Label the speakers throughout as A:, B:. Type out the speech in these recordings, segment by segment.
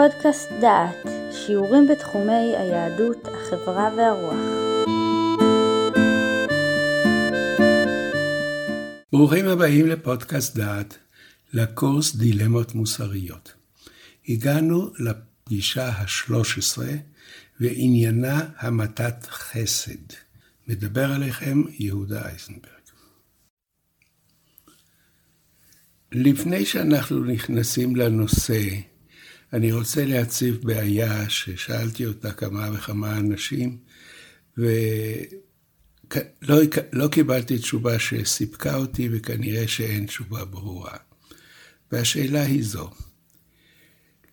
A: פודקאסט דעת, שיעורים בתחומי היהדות, החברה והרוח.
B: ברוכים הבאים לפודקאסט דעת, לקורס דילמות מוסריות. הגענו לפגישה ה-13 ועניינה המתת חסד. מדבר עליכם יהודה אייזנברג. לפני שאנחנו נכנסים לנושא, אני רוצה להציב בעיה ששאלתי אותה כמה וכמה אנשים, ולא לא קיבלתי תשובה שסיפקה אותי, וכנראה שאין תשובה ברורה. והשאלה היא זו,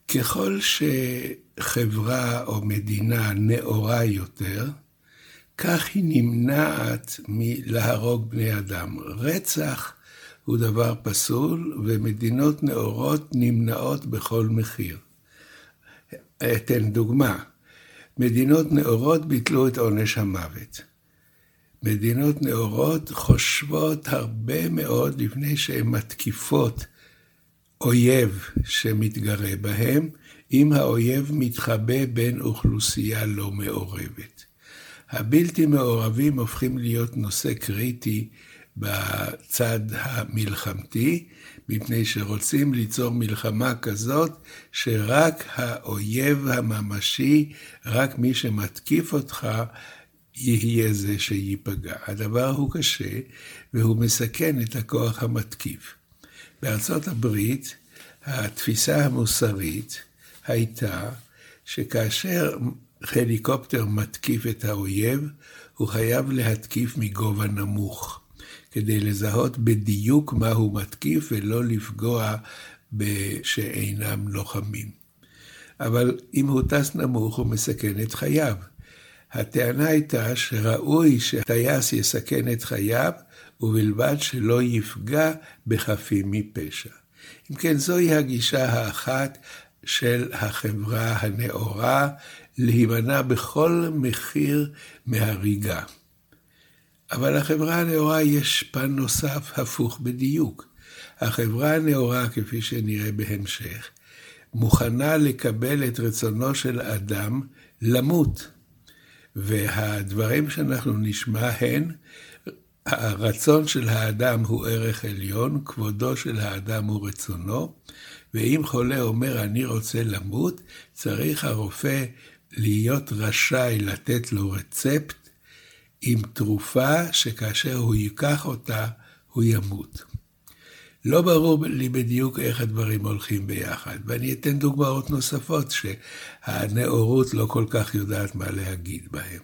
B: ככל שחברה או מדינה נאורה יותר, כך היא נמנעת מלהרוג בני אדם. רצח הוא דבר פסול, ומדינות נאורות נמנעות בכל מחיר. אתן דוגמה. מדינות נאורות ביטלו את עונש המוות. מדינות נאורות חושבות הרבה מאוד לפני שהן מתקיפות אויב שמתגרה בהם, אם האויב מתחבא בין אוכלוסייה לא מעורבת. הבלתי מעורבים הופכים להיות נושא קריטי בצד המלחמתי, מפני שרוצים ליצור מלחמה כזאת שרק האויב הממשי, רק מי שמתקיף אותך, יהיה זה שייפגע. הדבר הוא קשה, והוא מסכן את הכוח המתקיף. בארצות הברית, התפיסה המוסרית הייתה שכאשר הליקופטר מתקיף את האויב, הוא חייב להתקיף מגובה נמוך. כדי לזהות בדיוק מה הוא מתקיף ולא לפגוע בשאינם לוחמים. אבל אם הוא טס נמוך, הוא מסכן את חייו. הטענה הייתה שראוי שטייס יסכן את חייו, ובלבד שלא יפגע בחפים מפשע. אם כן, זוהי הגישה האחת של החברה הנאורה, להימנע בכל מחיר מהריגה. אבל לחברה הנאורה יש פן נוסף הפוך בדיוק. החברה הנאורה, כפי שנראה בהמשך, מוכנה לקבל את רצונו של אדם למות. והדברים שאנחנו נשמע הן, הרצון של האדם הוא ערך עליון, כבודו של האדם הוא רצונו, ואם חולה אומר אני רוצה למות, צריך הרופא להיות רשאי לתת לו רצפט עם תרופה שכאשר הוא ייקח אותה, הוא ימות. לא ברור לי בדיוק איך הדברים הולכים ביחד, ואני אתן דוגמאות נוספות שהנאורות לא כל כך יודעת מה להגיד בהן.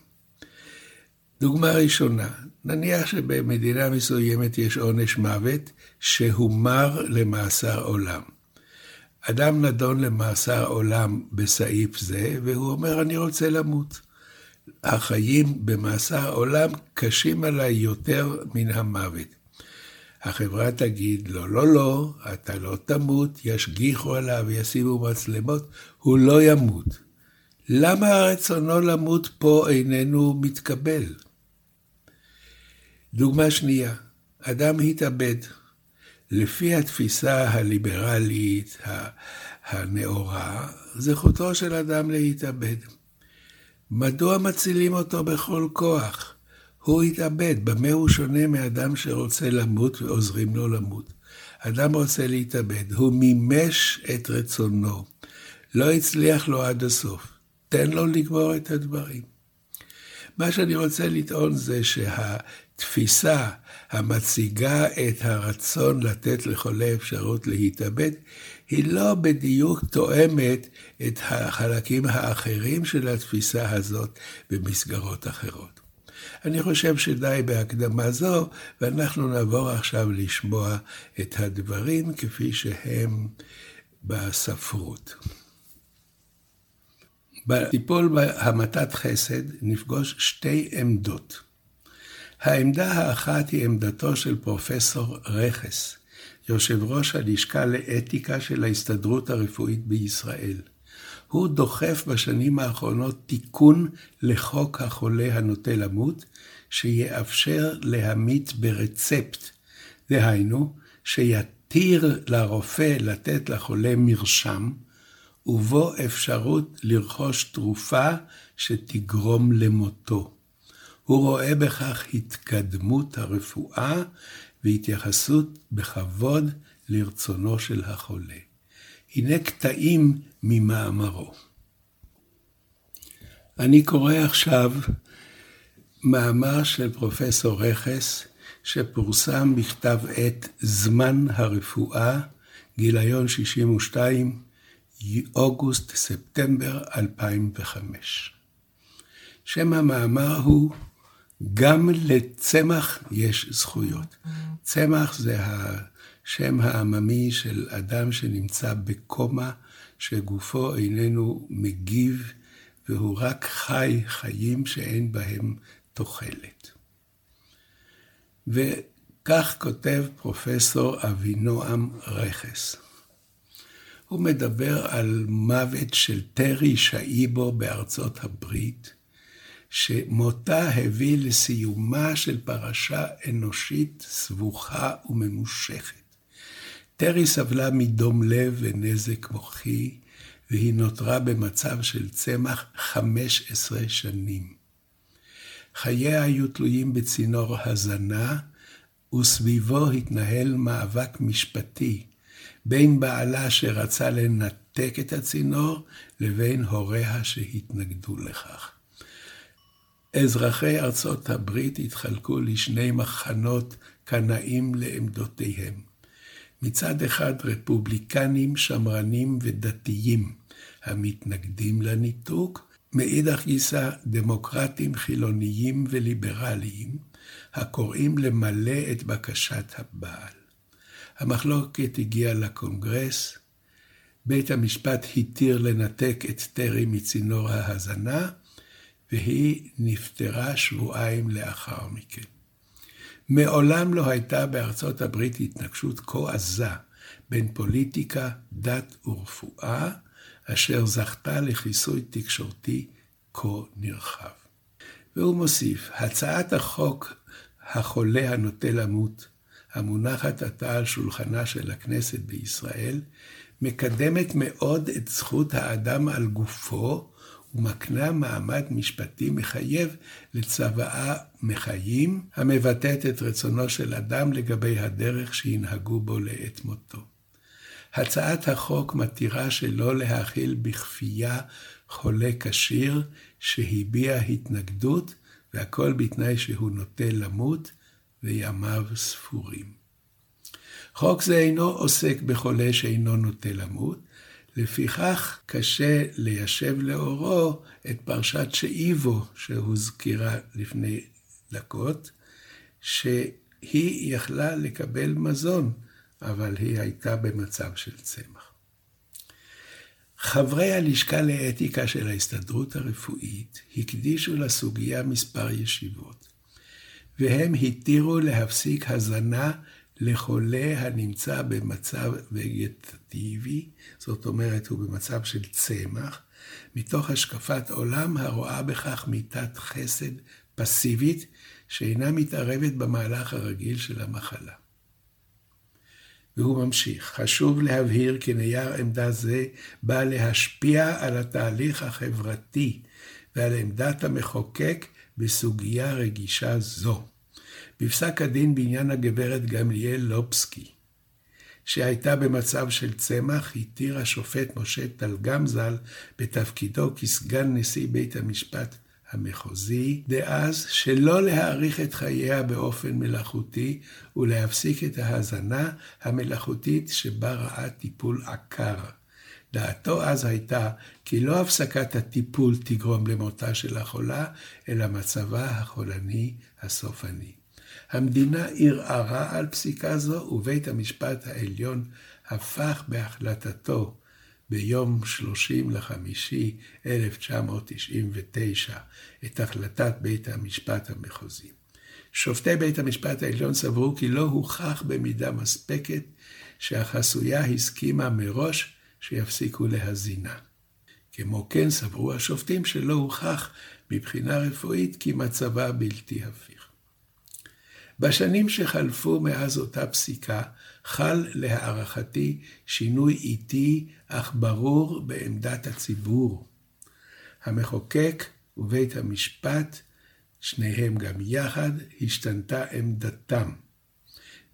B: דוגמה ראשונה, נניח שבמדינה מסוימת יש עונש מוות שהומר למאסר עולם. אדם נדון למאסר עולם בסעיף זה, והוא אומר, אני רוצה למות. החיים במאסר עולם קשים עליי יותר מן המוות. החברה תגיד, לא, לא, לא, אתה לא תמות, ישגיחו עליו, ישימו מצלמות, הוא לא ימות. למה רצונו למות פה איננו מתקבל? דוגמה שנייה, אדם התאבד. לפי התפיסה הליברלית, הנאורה, זכותו של אדם להתאבד. מדוע מצילים אותו בכל כוח? הוא התאבד, במה הוא שונה מאדם שרוצה למות ועוזרים לו למות? אדם רוצה להתאבד, הוא מימש את רצונו, לא הצליח לו עד הסוף. תן לו לגמור את הדברים. מה שאני רוצה לטעון זה שהתפיסה המציגה את הרצון לתת לחולה אפשרות להתאבד, היא לא בדיוק תואמת את החלקים האחרים של התפיסה הזאת במסגרות אחרות. אני חושב שדי בהקדמה זו, ואנחנו נעבור עכשיו לשמוע את הדברים כפי שהם בספרות. בטיפול בהמתת חסד נפגוש שתי עמדות. העמדה האחת היא עמדתו של פרופסור רכס, יושב ראש הלשכה לאתיקה של ההסתדרות הרפואית בישראל. הוא דוחף בשנים האחרונות תיקון לחוק החולה הנוטה למות, שיאפשר להמית ברצפט. דהיינו, שיתיר לרופא לתת לחולה מרשם, ובו אפשרות לרכוש תרופה שתגרום למותו. הוא רואה בכך התקדמות הרפואה והתייחסות בכבוד לרצונו של החולה. הנה קטעים ממאמרו. אני קורא עכשיו מאמר של פרופסור רכס, שפורסם בכתב עת זמן הרפואה, גיליון 62, אוגוסט-ספטמבר 2005. שם המאמר הוא גם לצמח יש זכויות. צמח זה השם העממי של אדם שנמצא בקומה, שגופו איננו מגיב, והוא רק חי חיים שאין בהם תוחלת. וכך כותב פרופסור אבינועם רכס. הוא מדבר על מוות של טרי שאיבו בארצות הברית, שמותה הביא לסיומה של פרשה אנושית סבוכה וממושכת. טרי סבלה מדום לב ונזק מוחי, והיא נותרה במצב של צמח 15 שנים. חייה היו תלויים בצינור הזנה, וסביבו התנהל מאבק משפטי בין בעלה שרצה לנתק את הצינור לבין הוריה שהתנגדו לכך. אזרחי ארצות הברית התחלקו לשני מחנות קנאים לעמדותיהם. מצד אחד רפובליקנים, שמרנים ודתיים המתנגדים לניתוק, מאידך גיסא דמוקרטים חילוניים וליברליים הקוראים למלא את בקשת הבעל. המחלוקת הגיעה לקונגרס, בית המשפט התיר לנתק את טרי מצינור ההזנה, והיא נפטרה שבועיים לאחר מכן. מעולם לא הייתה בארצות הברית התנגשות כה עזה בין פוליטיקה, דת ורפואה, אשר זכתה לכיסוי תקשורתי כה נרחב. והוא מוסיף, הצעת החוק החולה הנוטה למות, המונחת עתה על שולחנה של הכנסת בישראל, מקדמת מאוד את זכות האדם על גופו ומקנה מעמד משפטי מחייב לצוואה מחיים, המבטאת את רצונו של אדם לגבי הדרך שינהגו בו לעת מותו. הצעת החוק מתירה שלא להכיל בכפייה חולה כשיר שהביע התנגדות, והכל בתנאי שהוא נוטה למות וימיו ספורים. חוק זה אינו עוסק בחולה שאינו נוטה למות, לפיכך קשה ליישב לאורו את פרשת שאיבו שהוזכרה לפני דקות, שהיא יכלה לקבל מזון, אבל היא הייתה במצב של צמח. חברי הלשכה לאתיקה של ההסתדרות הרפואית הקדישו לסוגיה מספר ישיבות, והם התירו להפסיק הזנה לחולה הנמצא במצב וגטטיבי, זאת אומרת, הוא במצב של צמח, מתוך השקפת עולם הרואה בכך מיתת חסד פסיבית, שאינה מתערבת במהלך הרגיל של המחלה. והוא ממשיך, חשוב להבהיר כי נייר עמדה זה בא להשפיע על התהליך החברתי ועל עמדת המחוקק בסוגיה רגישה זו. בפסק הדין בעניין הגברת גמליאל לובסקי, שהייתה במצב של צמח, התיר השופט משה טלגם ז"ל בתפקידו כסגן נשיא בית המשפט המחוזי דאז, שלא להאריך את חייה באופן מלאכותי ולהפסיק את ההזנה המלאכותית שבה ראה טיפול עקר. דעתו אז הייתה כי לא הפסקת הטיפול תגרום למותה של החולה, אלא מצבה החולני הסופני. המדינה ערערה על פסיקה זו, ובית המשפט העליון הפך בהחלטתו ביום 30 לחמישי 1999 את החלטת בית המשפט המחוזי. שופטי בית המשפט העליון סברו כי לא הוכח במידה מספקת שהחסויה הסכימה מראש שיפסיקו להזינה. כמו כן סברו השופטים שלא הוכח מבחינה רפואית כי מצבה בלתי הפיך. בשנים שחלפו מאז אותה פסיקה, חל להערכתי שינוי איטי אך ברור בעמדת הציבור. המחוקק ובית המשפט, שניהם גם יחד, השתנתה עמדתם.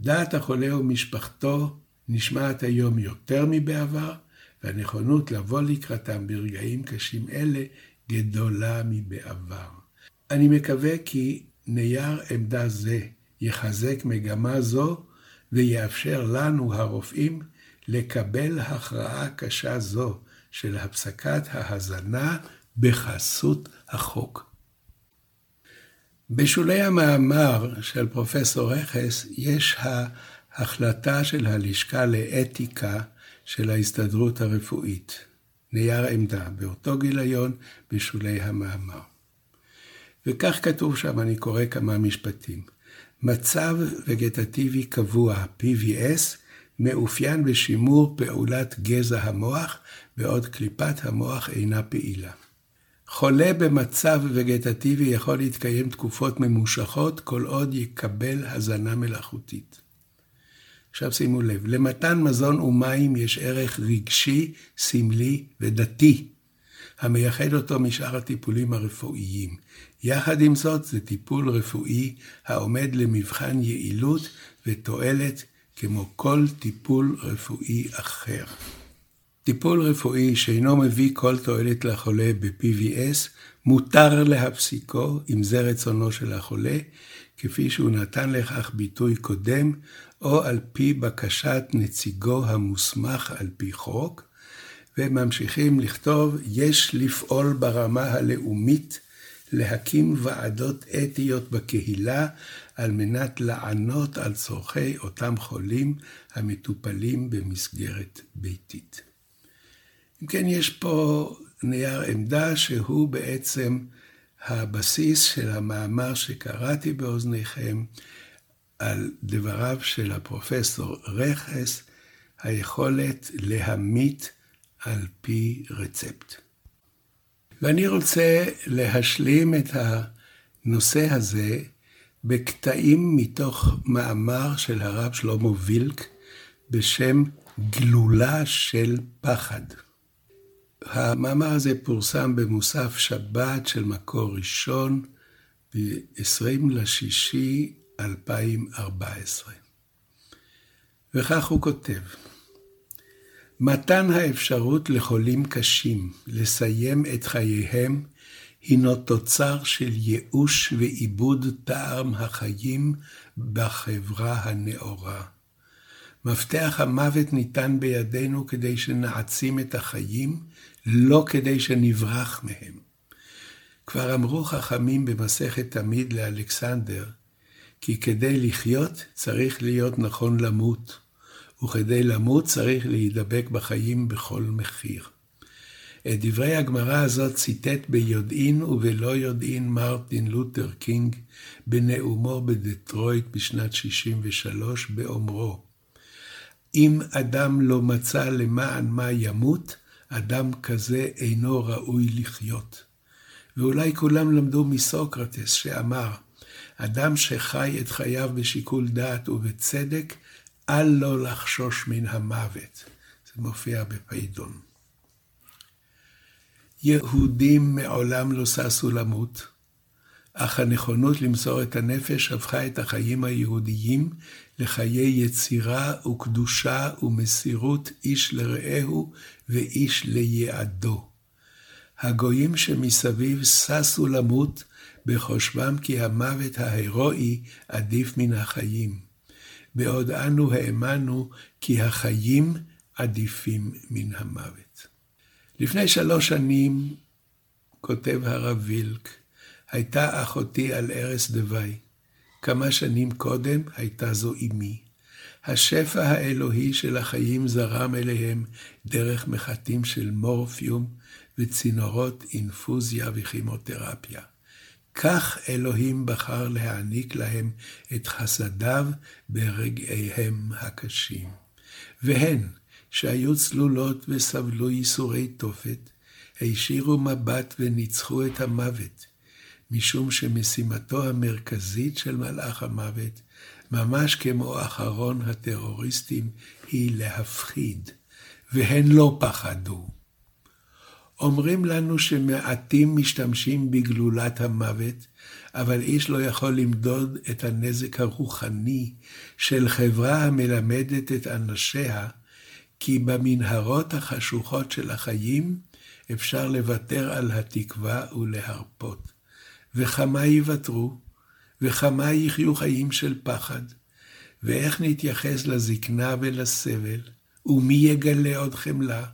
B: דעת החולה ומשפחתו נשמעת היום יותר מבעבר, והנכונות לבוא לקראתם ברגעים קשים אלה גדולה מבעבר. אני מקווה כי נייר עמדה זה יחזק מגמה זו ויאפשר לנו, הרופאים, לקבל הכרעה קשה זו של הפסקת ההזנה בחסות החוק. בשולי המאמר של פרופסור רכס יש ההחלטה של הלשכה לאתיקה של ההסתדרות הרפואית. נייר עמדה, באותו גיליון, בשולי המאמר. וכך כתוב שם, אני קורא כמה משפטים. מצב וגטטיבי קבוע, PVS, מאופיין בשימור פעולת גזע המוח, בעוד קליפת המוח אינה פעילה. חולה במצב וגטטיבי יכול להתקיים תקופות ממושכות כל עוד יקבל הזנה מלאכותית. עכשיו שימו לב, למתן מזון ומים יש ערך רגשי, סמלי ודתי, המייחד אותו משאר הטיפולים הרפואיים. יחד עם זאת, זה טיפול רפואי העומד למבחן יעילות ותועלת כמו כל טיפול רפואי אחר. טיפול רפואי שאינו מביא כל תועלת לחולה ב-PVS, מותר להפסיקו, אם זה רצונו של החולה, כפי שהוא נתן לכך ביטוי קודם, או על פי בקשת נציגו המוסמך על פי חוק, וממשיכים לכתוב, יש לפעול ברמה הלאומית להקים ועדות אתיות בקהילה על מנת לענות על צורכי אותם חולים המטופלים במסגרת ביתית. אם כן, יש פה נייר עמדה שהוא בעצם הבסיס של המאמר שקראתי באוזניכם על דבריו של הפרופסור רכס, היכולת להמית על פי רצפט. ואני רוצה להשלים את הנושא הזה בקטעים מתוך מאמר של הרב שלמה וילק בשם גלולה של פחד. המאמר הזה פורסם במוסף שבת של מקור ראשון ב-20 לשישי 2014. וכך הוא כותב: מתן האפשרות לחולים קשים לסיים את חייהם הינו תוצר של ייאוש ועיבוד טעם החיים בחברה הנאורה. מפתח המוות ניתן בידינו כדי שנעצים את החיים, לא כדי שנברח מהם. כבר אמרו חכמים במסכת תמיד לאלכסנדר, כי כדי לחיות צריך להיות נכון למות. וכדי למות צריך להידבק בחיים בכל מחיר. את דברי הגמרא הזאת ציטט ביודעין ובלא יודעין מרטין לותר קינג בנאומו בדטרויט בשנת 63 באומרו אם אדם לא מצא למען מה ימות, אדם כזה אינו ראוי לחיות. ואולי כולם למדו מסוקרטס שאמר, אדם שחי את חייו בשיקול דעת ובצדק, אל לו לחשוש מן המוות. זה מופיע בפיידון. יהודים מעולם לא ששו למות, אך הנכונות למסור את הנפש הפכה את החיים היהודיים לחיי יצירה וקדושה ומסירות איש לרעהו ואיש ליעדו. הגויים שמסביב ששו למות בחושבם כי המוות ההירואי עדיף מן החיים. בעוד אנו האמנו כי החיים עדיפים מן המוות. לפני שלוש שנים, כותב הרב וילק, הייתה אחותי על ערש דווי. כמה שנים קודם הייתה זו אמי. השפע האלוהי של החיים זרם אליהם דרך מחטים של מורפיום וצינורות אינפוזיה וכימותרפיה. כך אלוהים בחר להעניק להם את חסדיו ברגעיהם הקשים. והן, שהיו צלולות וסבלו ייסורי תופת, הישירו מבט וניצחו את המוות, משום שמשימתו המרכזית של מלאך המוות ממש כמו אחרון הטרוריסטים, היא להפחיד, והן לא פחדו. אומרים לנו שמעטים משתמשים בגלולת המוות, אבל איש לא יכול למדוד את הנזק הרוחני של חברה המלמדת את אנשיה, כי במנהרות החשוכות של החיים אפשר לוותר על התקווה ולהרפות. וכמה יוותרו, וכמה יחיו חיים של פחד, ואיך נתייחס לזקנה ולסבל, ומי יגלה עוד חמלה,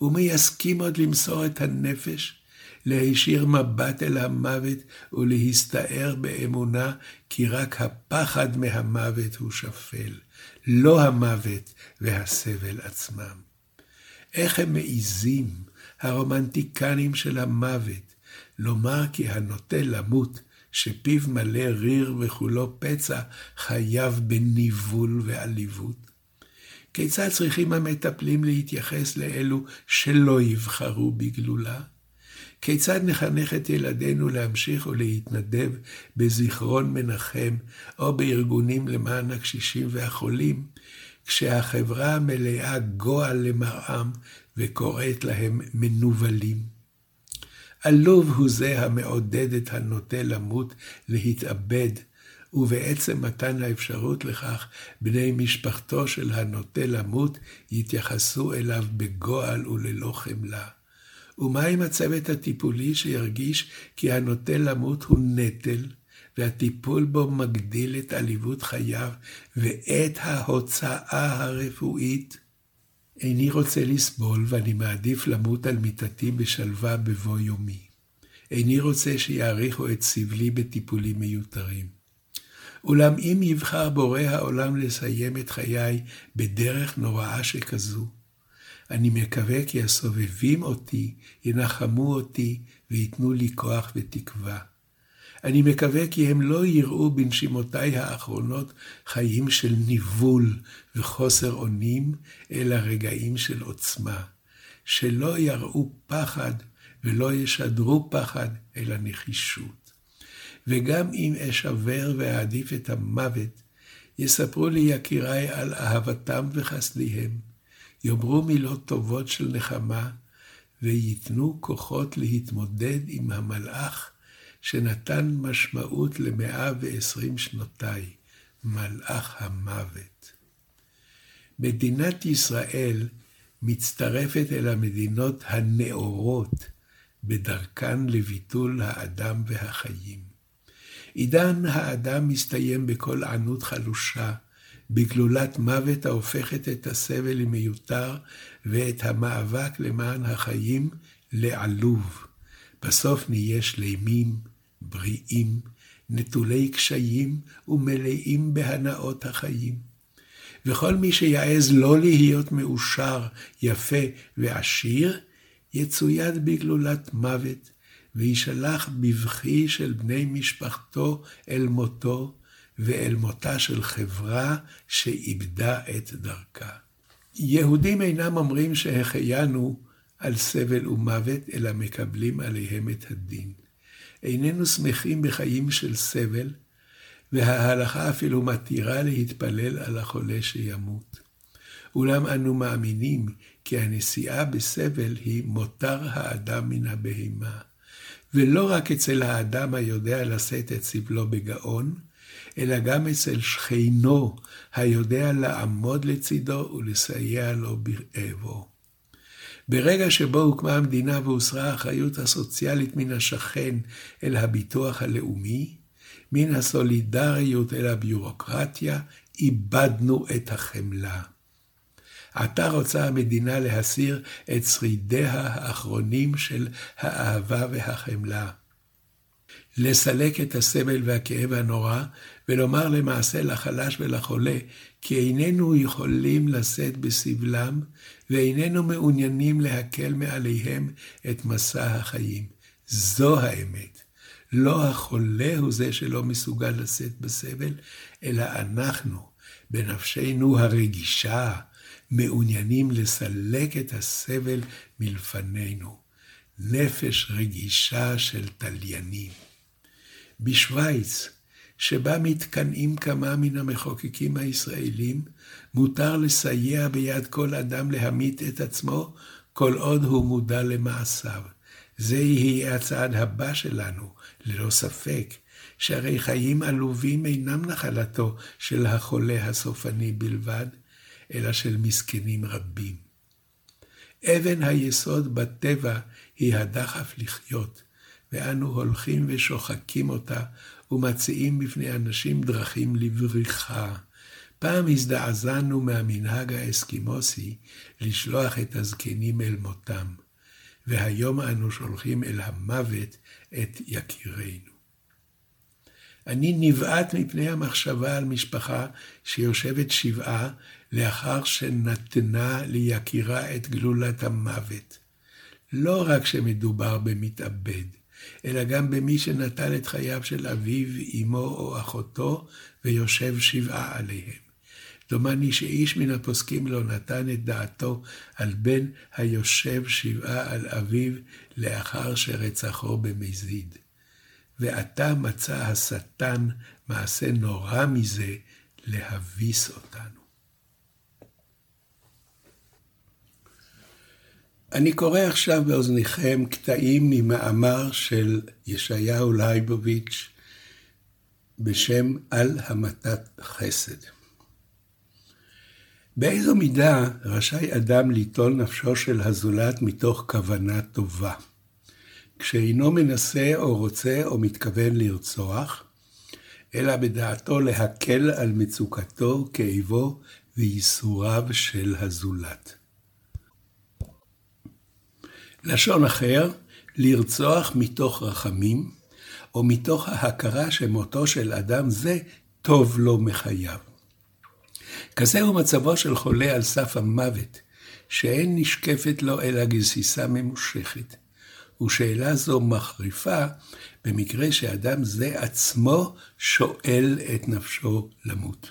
B: ומי יסכים עוד למסור את הנפש, להישיר מבט אל המוות ולהסתער באמונה, כי רק הפחד מהמוות הוא שפל, לא המוות והסבל עצמם. איך הם מעיזים, הרומנטיקנים של המוות, לומר כי הנוטה למות, שפיו מלא ריר וכולו פצע, חייב בניבול ועליבות? כיצד צריכים המטפלים להתייחס לאלו שלא יבחרו בגלולה? כיצד נחנך את ילדינו להמשיך ולהתנדב בזיכרון מנחם או בארגונים למען הקשישים והחולים, כשהחברה מלאה גועל למראם וקוראת להם מנוולים? עלוב הוא זה המעודד את הנוטה למות להתאבד, ובעצם מתן האפשרות לכך, בני משפחתו של הנוטה למות יתייחסו אליו בגועל וללא חמלה. ומה עם הצוות הטיפולי שירגיש כי הנוטה למות הוא נטל, והטיפול בו מגדיל את עליבות חייו ואת ההוצאה הרפואית? איני רוצה לסבול ואני מעדיף למות על מיטתי בשלווה בבוא יומי. איני רוצה שיעריכו את סבלי בטיפולים מיותרים. אולם אם יבחר בורא העולם לסיים את חיי בדרך נוראה שכזו, אני מקווה כי הסובבים אותי ינחמו אותי וייתנו לי כוח ותקווה. אני מקווה כי הם לא יראו בנשימותיי האחרונות חיים של ניבול וחוסר אונים, אלא רגעים של עוצמה. שלא יראו פחד ולא ישדרו פחד, אלא נחישות. וגם אם אשבר ואעדיף את המוות, יספרו לי יקיריי על אהבתם וחסדיהם. יאמרו מילות טובות של נחמה, וייתנו כוחות להתמודד עם המלאך שנתן משמעות למאה ועשרים שנותיי, מלאך המוות. מדינת ישראל מצטרפת אל המדינות הנאורות בדרכן לביטול האדם והחיים. עידן האדם מסתיים בקול ענות חלושה, בגלולת מוות ההופכת את הסבל למיותר ואת המאבק למען החיים לעלוב. בסוף נהיה שלמים, בריאים, נטולי קשיים ומלאים בהנאות החיים. וכל מי שיעז לא להיות מאושר, יפה ועשיר, יצויד בגלולת מוות, וישלח בבכי של בני משפחתו אל מותו, ואל מותה של חברה שאיבדה את דרכה. יהודים אינם אומרים שהחיינו על סבל ומוות, אלא מקבלים עליהם את הדין. איננו שמחים בחיים של סבל, וההלכה אפילו מתירה להתפלל על החולה שימות. אולם אנו מאמינים כי הנשיאה בסבל היא מותר האדם מן הבהמה, ולא רק אצל האדם היודע לשאת את סבלו בגאון, אלא גם אצל שכנו היודע לעמוד לצידו ולסייע לו בכאבו. ברגע שבו הוקמה המדינה והוסרה האחריות הסוציאלית מן השכן אל הביטוח הלאומי, מן הסולידריות אל הביורוקרטיה, איבדנו את החמלה. עתה רוצה המדינה להסיר את שרידיה האחרונים של האהבה והחמלה. לסלק את הסבל והכאב הנורא, ולומר למעשה לחלש ולחולה, כי איננו יכולים לשאת בסבלם, ואיננו מעוניינים להקל מעליהם את מסע החיים. זו האמת. לא החולה הוא זה שלא מסוגל לשאת בסבל, אלא אנחנו, בנפשנו הרגישה, מעוניינים לסלק את הסבל מלפנינו. נפש רגישה של תליינים. בשוויץ, שבה מתקנאים כמה מן המחוקקים הישראלים, מותר לסייע ביד כל אדם להמית את עצמו, כל עוד הוא מודע למעשיו. זה יהיה הצעד הבא שלנו, ללא ספק, שהרי חיים עלובים אינם נחלתו של החולה הסופני בלבד, אלא של מסכנים רבים. אבן היסוד בטבע היא הדחף לחיות, ואנו הולכים ושוחקים אותה ומציעים בפני אנשים דרכים לבריחה. פעם הזדעזענו מהמנהג האסקימוסי לשלוח את הזקנים אל מותם, והיום אנו שולחים אל המוות את יקירינו. אני נבעט מפני המחשבה על משפחה שיושבת שבעה לאחר שנתנה ליקירה את גלולת המוות. לא רק שמדובר במתאבד, אלא גם במי שנטל את חייו של אביו, אמו או אחותו, ויושב שבעה עליהם. דומני שאיש מן הפוסקים לא נתן את דעתו על בן היושב שבעה על אביו לאחר שרצחו במזיד. ועתה מצא השטן מעשה נורא מזה להביס אותנו. אני קורא עכשיו באוזניכם קטעים ממאמר של ישעיהו לייבוביץ' בשם על המתת חסד. באיזו מידה רשאי אדם ליטול נפשו של הזולת מתוך כוונה טובה? כשאינו מנסה או רוצה או מתכוון לרצוח, אלא בדעתו להקל על מצוקתו, כאבו וייסוריו של הזולת. לשון אחר, לרצוח מתוך רחמים, או מתוך ההכרה שמותו של אדם זה טוב לו מחייו. כזהו מצבו של חולה על סף המוות, שאין נשקפת לו אלא גסיסה ממושכת. ושאלה זו מחריפה במקרה שאדם זה עצמו שואל את נפשו למות.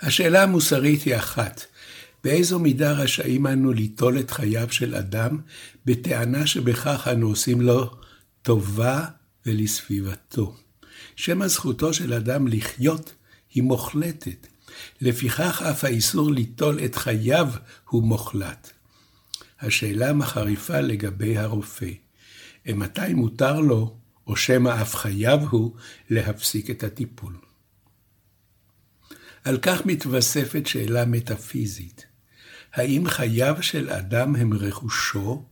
B: השאלה המוסרית היא אחת, באיזו מידה רשאים אנו ליטול את חייו של אדם, בטענה שבכך אנו עושים לו טובה ולסביבתו. שמא זכותו של אדם לחיות היא מוחלטת, לפיכך אף האיסור ליטול את חייו הוא מוחלט. השאלה מחריפה לגבי הרופא. מתי מותר לו, או שמא אף חייב הוא, להפסיק את הטיפול. על כך מתווספת שאלה מטאפיזית. האם חייו של אדם הם רכושו,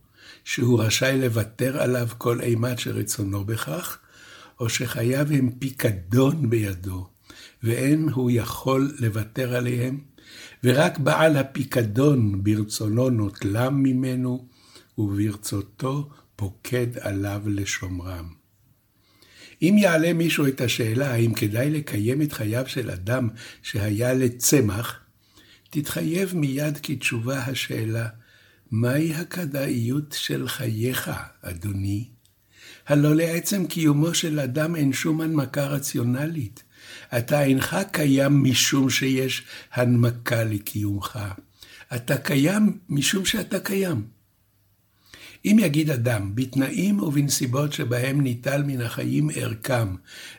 B: שהוא רשאי לוותר עליו כל אימת שרצונו בכך, או שחייו הם פיקדון בידו, ואין הוא יכול לוותר עליהם, ורק בעל הפיקדון ברצונו נוטלם ממנו, וברצותו פוקד עליו לשומרם. אם יעלה מישהו את השאלה האם כדאי לקיים את חייו של אדם שהיה לצמח, תתחייב מיד כתשובה השאלה, מהי הכדאיות של חייך, אדוני? הלא לעצם קיומו של אדם אין שום הנמקה רציונלית. אתה אינך קיים משום שיש הנמקה לקיומך. אתה קיים משום שאתה קיים. אם יגיד אדם, בתנאים ובנסיבות שבהם ניטל מן החיים ערכם,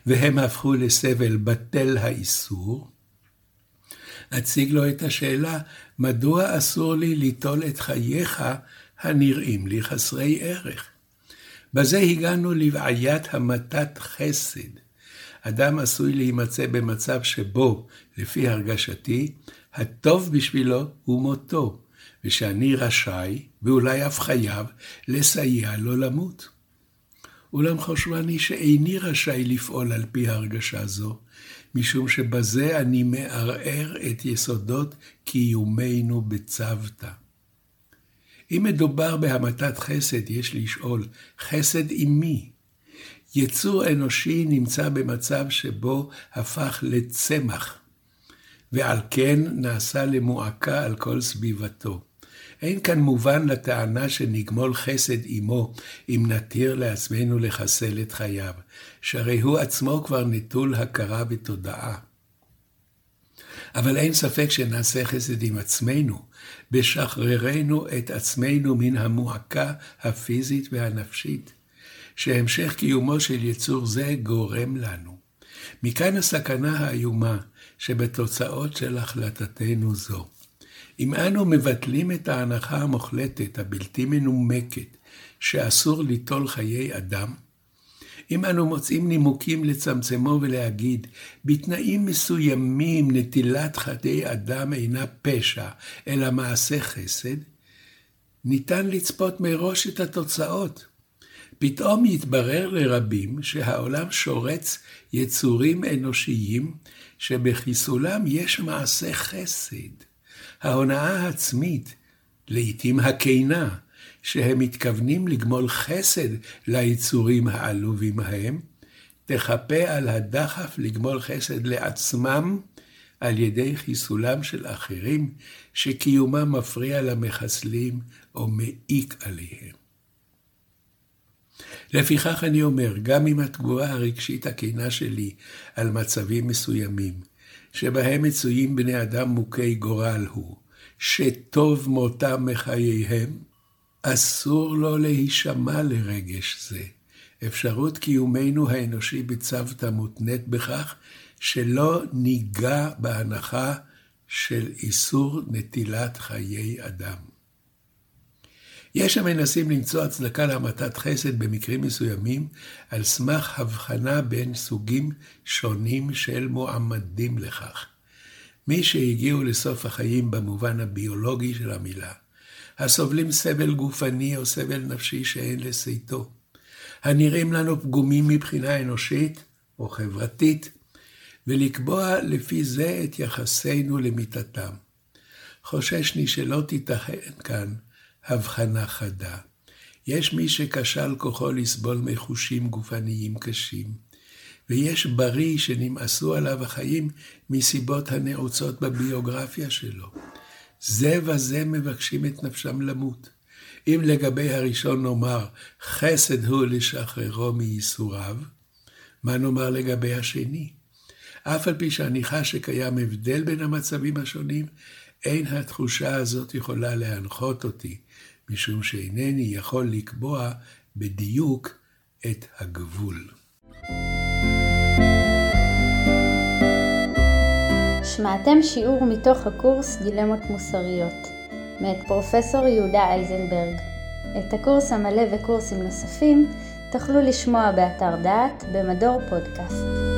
B: והם הפכו לסבל, בטל האיסור, אציג לו את השאלה, מדוע אסור לי ליטול את חייך הנראים לי חסרי ערך? בזה הגענו לבעיית המתת חסד. אדם עשוי להימצא במצב שבו, לפי הרגשתי, הטוב בשבילו הוא מותו, ושאני רשאי, ואולי אף חייב, לסייע לו למות. אולם חושבני שאיני רשאי לפעול על פי הרגשה זו, משום שבזה אני מערער את יסודות קיומנו בצוותא. אם מדובר בהמתת חסד, יש לשאול, חסד עם מי? יצור אנושי נמצא במצב שבו הפך לצמח, ועל כן נעשה למועקה על כל סביבתו. אין כאן מובן לטענה שנגמול חסד עמו, אם נתיר לעצמנו לחסל את חייו, שהרי הוא עצמו כבר נטול הכרה ותודעה. אבל אין ספק שנעשה חסד עם עצמנו, בשחררנו את עצמנו מן המועקה הפיזית והנפשית, שהמשך קיומו של יצור זה גורם לנו. מכאן הסכנה האיומה שבתוצאות של החלטתנו זו. אם אנו מבטלים את ההנחה המוחלטת, הבלתי מנומקת, שאסור ליטול חיי אדם, אם אנו מוצאים נימוקים לצמצמו ולהגיד, בתנאים מסוימים נטילת חיי אדם אינה פשע, אלא מעשה חסד, ניתן לצפות מראש את התוצאות. פתאום יתברר לרבים שהעולם שורץ יצורים אנושיים שבחיסולם יש מעשה חסד. ההונאה העצמית, לעתים הכנה, שהם מתכוונים לגמול חסד ליצורים העלובים ההם, תחפה על הדחף לגמול חסד לעצמם על ידי חיסולם של אחרים, שקיומם מפריע למחסלים או מעיק עליהם. לפיכך אני אומר, גם אם התגובה הרגשית הכנה שלי על מצבים מסוימים, שבהם מצויים בני אדם מוכי גורל הוא, שטוב מותם מחייהם, אסור לו להישמע לרגש זה. אפשרות קיומנו האנושי בצוותא מותנית בכך שלא ניגע בהנחה של איסור נטילת חיי אדם. יש המנסים למצוא הצדקה להמתת חסד במקרים מסוימים על סמך הבחנה בין סוגים שונים של מועמדים לכך. מי שהגיעו לסוף החיים במובן הביולוגי של המילה, הסובלים סבל גופני או סבל נפשי שאין לסייתו, הנראים לנו פגומים מבחינה אנושית או חברתית, ולקבוע לפי זה את יחסינו למיתתם. חוששני שלא תיתכן כאן הבחנה חדה. יש מי שכשל כוחו לסבול מחושים גופניים קשים, ויש בריא שנמאסו עליו החיים מסיבות הנעוצות בביוגרפיה שלו. זה וזה מבקשים את נפשם למות. אם לגבי הראשון נאמר, חסד הוא לשחררו מייסוריו, מה נאמר לגבי השני? אף על פי שאני חש שקיים הבדל בין המצבים השונים, אין התחושה הזאת יכולה להנחות אותי, משום שאינני יכול לקבוע בדיוק את הגבול.
A: שמעתם שיעור מתוך הקורס דילמות מוסריות, מאת פרופסור יהודה אייזנברג. את הקורס המלא וקורסים נוספים תוכלו לשמוע באתר דעת במדור פודקאסט.